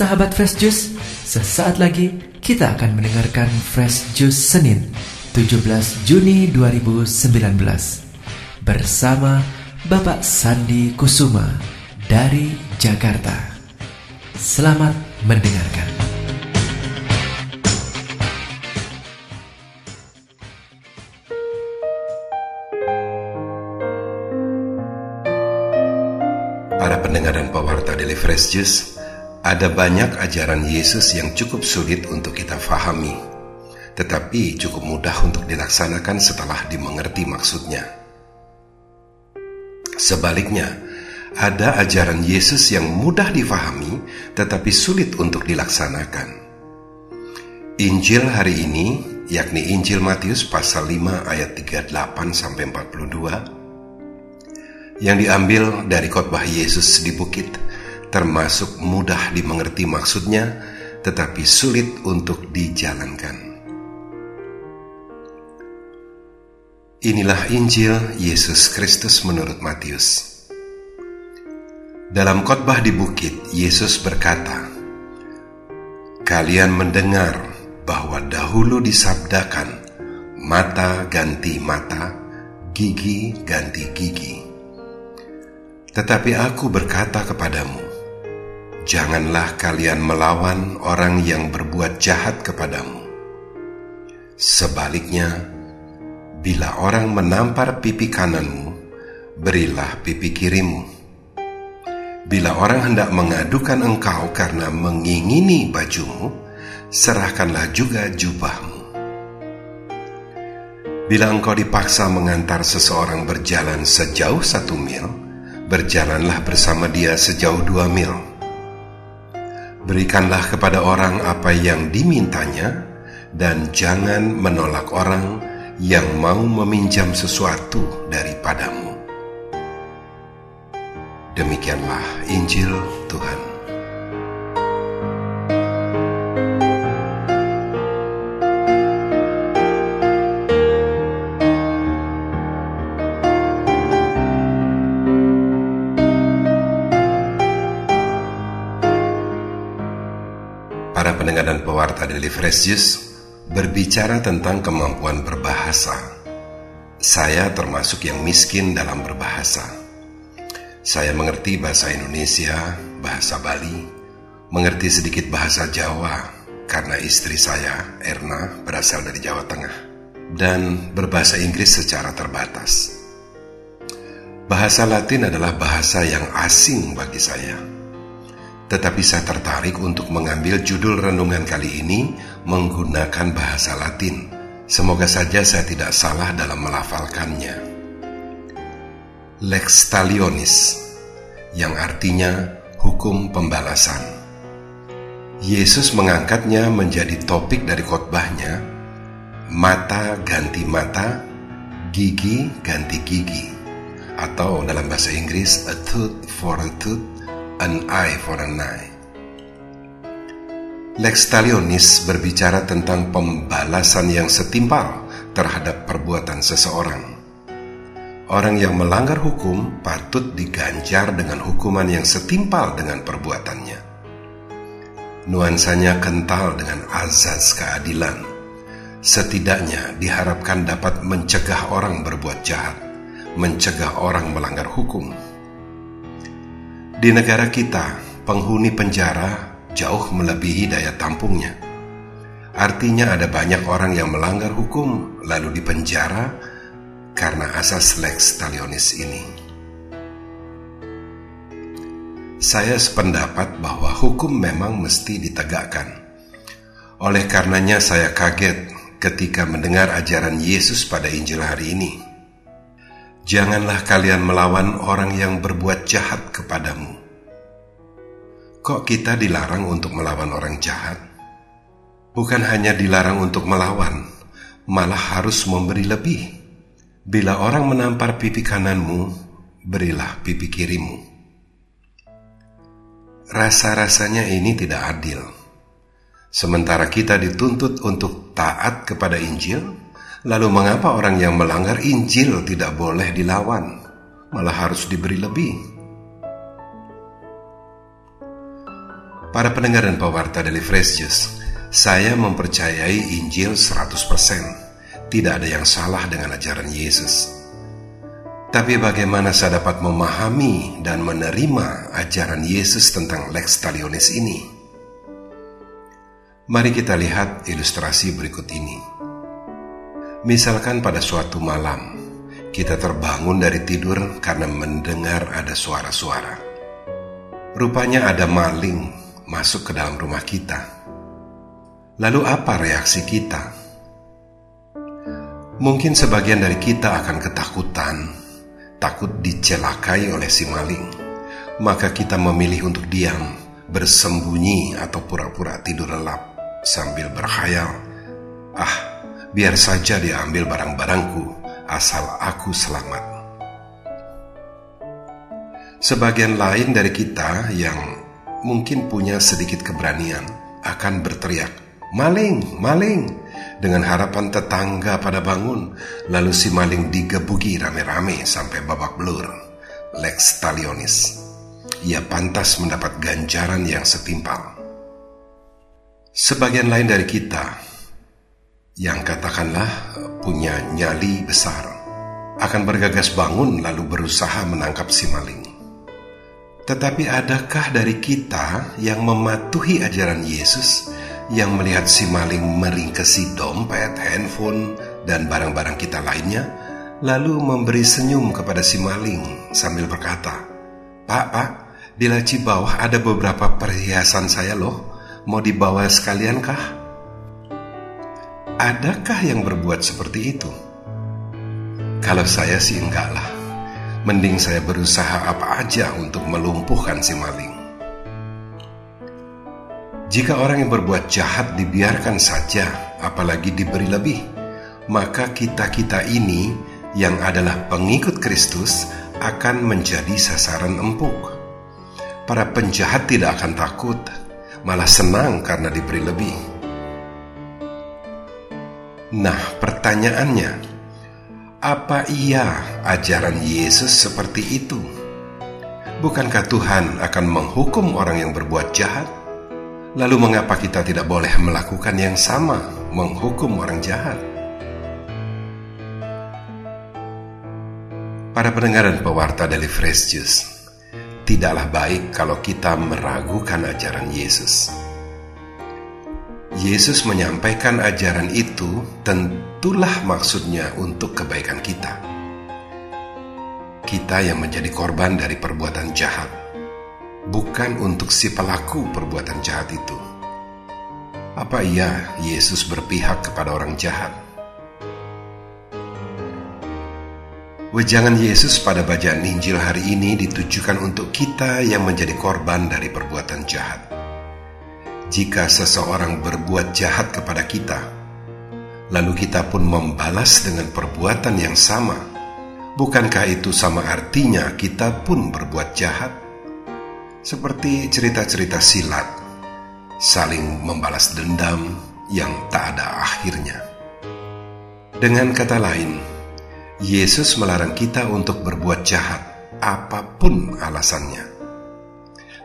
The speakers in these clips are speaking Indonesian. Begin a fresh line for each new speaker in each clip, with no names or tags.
Sahabat Fresh Juice, sesaat lagi kita akan mendengarkan Fresh Juice Senin 17 Juni 2019 bersama Bapak Sandi Kusuma dari Jakarta. Selamat mendengarkan.
Para pendengar dan pewarta Daily Fresh Juice, ada banyak ajaran Yesus yang cukup sulit untuk kita fahami, tetapi cukup mudah untuk dilaksanakan setelah dimengerti maksudnya. Sebaliknya, ada ajaran Yesus yang mudah difahami tetapi sulit untuk dilaksanakan. Injil hari ini, yakni Injil Matius pasal 5 ayat 38 sampai 42 yang diambil dari khotbah Yesus di bukit termasuk mudah dimengerti maksudnya, tetapi sulit untuk dijalankan. Inilah Injil Yesus Kristus menurut Matius. Dalam khotbah di bukit, Yesus berkata, "Kalian mendengar bahwa dahulu disabdakan, mata ganti mata, gigi ganti gigi. Tetapi aku berkata kepadamu, janganlah kalian melawan orang yang berbuat jahat kepadamu. Sebaliknya, bila orang menampar pipi kananmu, berilah pipi kirimu. Bila orang hendak mengadukan engkau karena mengingini bajumu, serahkanlah juga jubahmu. Bila engkau dipaksa mengantar seseorang berjalan sejauh satu mil, berjalanlah bersama dia sejauh dua mil. Berikanlah kepada orang apa yang dimintanya, dan jangan menolak orang yang mau meminjam sesuatu daripadamu. Demikianlah Injil Tuhan. Para pendengar dan pewarta dari Fresh Juice berbicara tentang kemampuan berbahasa. Saya termasuk yang miskin dalam berbahasa. Saya mengerti bahasa Indonesia, bahasa Bali, mengerti sedikit bahasa Jawa karena istri saya, Erna, berasal dari Jawa Tengah, dan berbahasa Inggris secara terbatas. Bahasa Latin adalah bahasa yang asing bagi saya tetapi saya tertarik untuk mengambil judul renungan kali ini menggunakan bahasa Latin. Semoga saja saya tidak salah dalam melafalkannya. Lex talionis, yang artinya hukum pembalasan. Yesus mengangkatnya menjadi topik dari khotbahnya, mata ganti mata, gigi ganti gigi, atau dalam bahasa Inggris a tooth for a tooth, an eye for an eye. Lex talionis berbicara tentang pembalasan yang setimpal terhadap perbuatan seseorang. Orang yang melanggar hukum patut diganjar dengan hukuman yang setimpal dengan perbuatannya. Nuansanya kental dengan azaz keadilan. Setidaknya diharapkan dapat mencegah orang berbuat jahat, mencegah orang melanggar hukum di negara kita, penghuni penjara jauh melebihi daya tampungnya. Artinya ada banyak orang yang melanggar hukum lalu dipenjara karena asas lex talionis ini. Saya sependapat bahwa hukum memang mesti ditegakkan. Oleh karenanya saya kaget ketika mendengar ajaran Yesus pada Injil hari ini. Janganlah kalian melawan orang yang berbuat jahat kepadamu. Kok kita dilarang untuk melawan orang jahat? Bukan hanya dilarang untuk melawan, malah harus memberi lebih. Bila orang menampar pipi kananmu, berilah pipi kirimu. rasa-rasanya ini tidak adil. Sementara kita dituntut untuk taat kepada Injil, lalu mengapa orang yang melanggar Injil tidak boleh dilawan, malah harus diberi lebih? Para pendengar dan pewarta dari Fresh Juice, saya mempercayai Injil 100%. Tidak ada yang salah dengan ajaran Yesus. Tapi bagaimana saya dapat memahami dan menerima ajaran Yesus tentang Lex Talionis ini? Mari kita lihat ilustrasi berikut ini. Misalkan pada suatu malam, kita terbangun dari tidur karena mendengar ada suara-suara. Rupanya ada maling masuk ke dalam rumah kita. Lalu apa reaksi kita? Mungkin sebagian dari kita akan ketakutan, takut dicelakai oleh si maling. Maka kita memilih untuk diam, bersembunyi atau pura-pura tidur lelap sambil berkhayal, "Ah, biar saja diambil barang-barangku, asal aku selamat." Sebagian lain dari kita yang mungkin punya sedikit keberanian akan berteriak, "Maling, maling!" dengan harapan tetangga pada bangun, lalu si maling digebuki rame-rame sampai babak belur. Lex Talionis. Ia pantas mendapat ganjaran yang setimpal. Sebagian lain dari kita yang katakanlah punya nyali besar akan bergagas bangun lalu berusaha menangkap si maling. Tetapi adakah dari kita yang mematuhi ajaran Yesus yang melihat si maling meringkesi dompet, handphone, dan barang-barang kita lainnya, lalu memberi senyum kepada si maling sambil berkata, Pak, Pak, di laci bawah ada beberapa perhiasan saya loh mau dibawa sekalian kah? Adakah yang berbuat seperti itu? Kalau saya sih enggak lah. Mending saya berusaha apa aja untuk melumpuhkan si maling. Jika orang yang berbuat jahat dibiarkan saja, apalagi diberi lebih, maka kita-kita ini yang adalah pengikut Kristus akan menjadi sasaran empuk. Para penjahat tidak akan takut malah senang karena diberi lebih. Nah, pertanyaannya, apa iya ajaran Yesus seperti itu? Bukankah Tuhan akan menghukum orang yang berbuat jahat? Lalu, mengapa kita tidak boleh melakukan yang sama, menghukum orang jahat? Para pendengar dan pewarta dari Fresh Juice, tidaklah baik kalau kita meragukan ajaran Yesus. Yesus menyampaikan ajaran itu tentulah maksudnya untuk kebaikan kita. Kita yang menjadi korban dari perbuatan jahat, bukan untuk si pelaku perbuatan jahat itu. Apa iya Yesus berpihak kepada orang jahat? Wejangan Yesus pada bacaan Injil hari ini ditujukan untuk kita yang menjadi korban dari perbuatan jahat. Jika seseorang berbuat jahat kepada kita, lalu kita pun membalas dengan perbuatan yang sama, bukankah itu sama artinya kita pun berbuat jahat? Seperti cerita-cerita silat, saling membalas dendam yang tak ada akhirnya. Dengan kata lain, Yesus melarang kita untuk berbuat jahat, apa pun alasannya.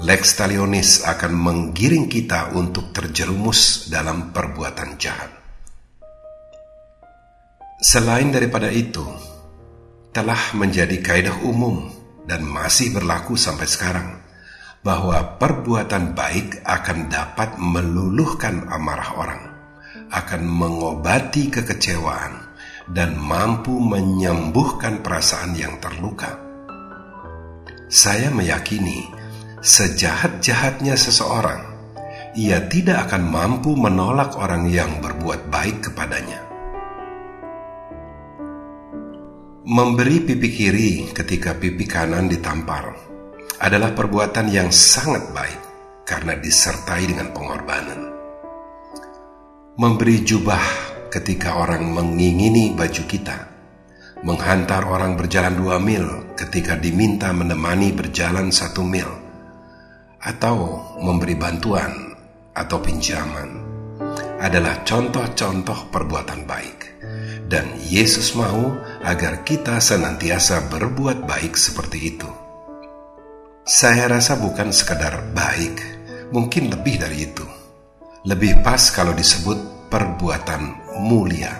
Lex talionis akan menggiring kita untuk terjerumus dalam perbuatan jahat. Selain daripada itu, telah menjadi kaidah umum dan masih berlaku sampai sekarang bahwa perbuatan baik akan dapat meluluhkan amarah orang, akan mengobati kekecewaan, dan mampu menyembuhkan perasaan yang terluka. Saya meyakini, sejahat-jahatnya seseorang, ia tidak akan mampu menolak orang yang berbuat baik kepadanya. Memberi pipi kiri ketika pipi kanan ditampar adalah perbuatan yang sangat baik karena disertai dengan pengorbanan. Memberi jubah ketika orang mengingini baju kita, menghantar orang berjalan dua mil ketika diminta menemani berjalan satu mil, atau memberi bantuan atau pinjaman adalah contoh-contoh perbuatan baik. Dan Yesus mau agar kita senantiasa berbuat baik seperti itu. Saya rasa bukan sekadar baik, mungkin lebih dari itu. Lebih pas kalau disebut perbuatan mulia.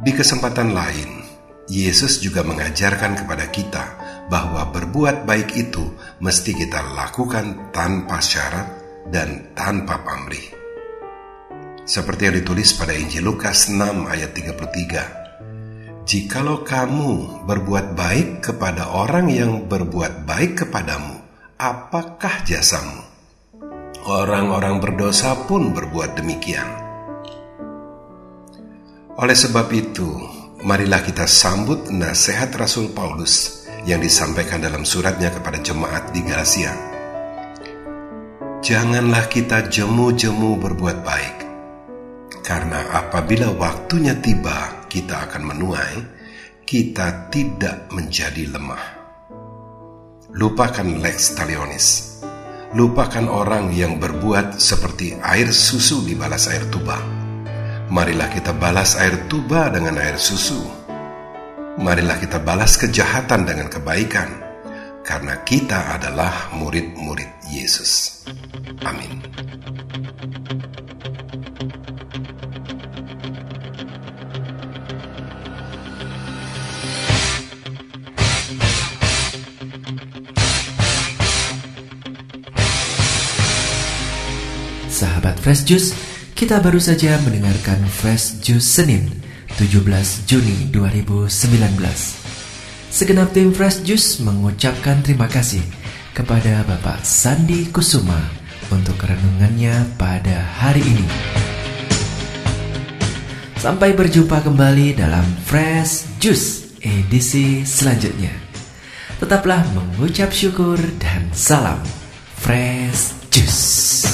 Di kesempatan lain, Yesus juga mengajarkan kepada kita bahwa berbuat baik itu mesti kita lakukan tanpa syarat dan tanpa pamrih seperti yang ditulis pada Injil Lukas 6 ayat 33. Jikalau kamu berbuat baik kepada orang yang berbuat baik kepadamu, apakah jasamu? Orang-orang berdosa pun berbuat demikian. Oleh sebab itu, marilah kita sambut nasihat Rasul Paulus yang disampaikan dalam suratnya kepada jemaat di Galatia. Janganlah kita jemu-jemu berbuat baik, karena apabila waktunya tiba, kita akan menuai, kita tidak menjadi lemah. Lupakan lex talionis. Lupakan orang yang berbuat seperti air susu dibalas air tuba. Marilah kita balas air tuba dengan air susu. Marilah kita balas kejahatan dengan kebaikan, karena kita adalah murid-murid Yesus. Amin.
Sahabat Fresh Juice, kita baru saja mendengarkan Fresh Juice Senin 17 Juni 2019. Segenap tim Fresh Juice mengucapkan terima kasih kepada Bapak Sandi Kusuma untuk renungannya pada hari ini. Sampai berjumpa kembali dalam Fresh Juice edisi selanjutnya. Tetaplah mengucap syukur dan salam Fresh Juice.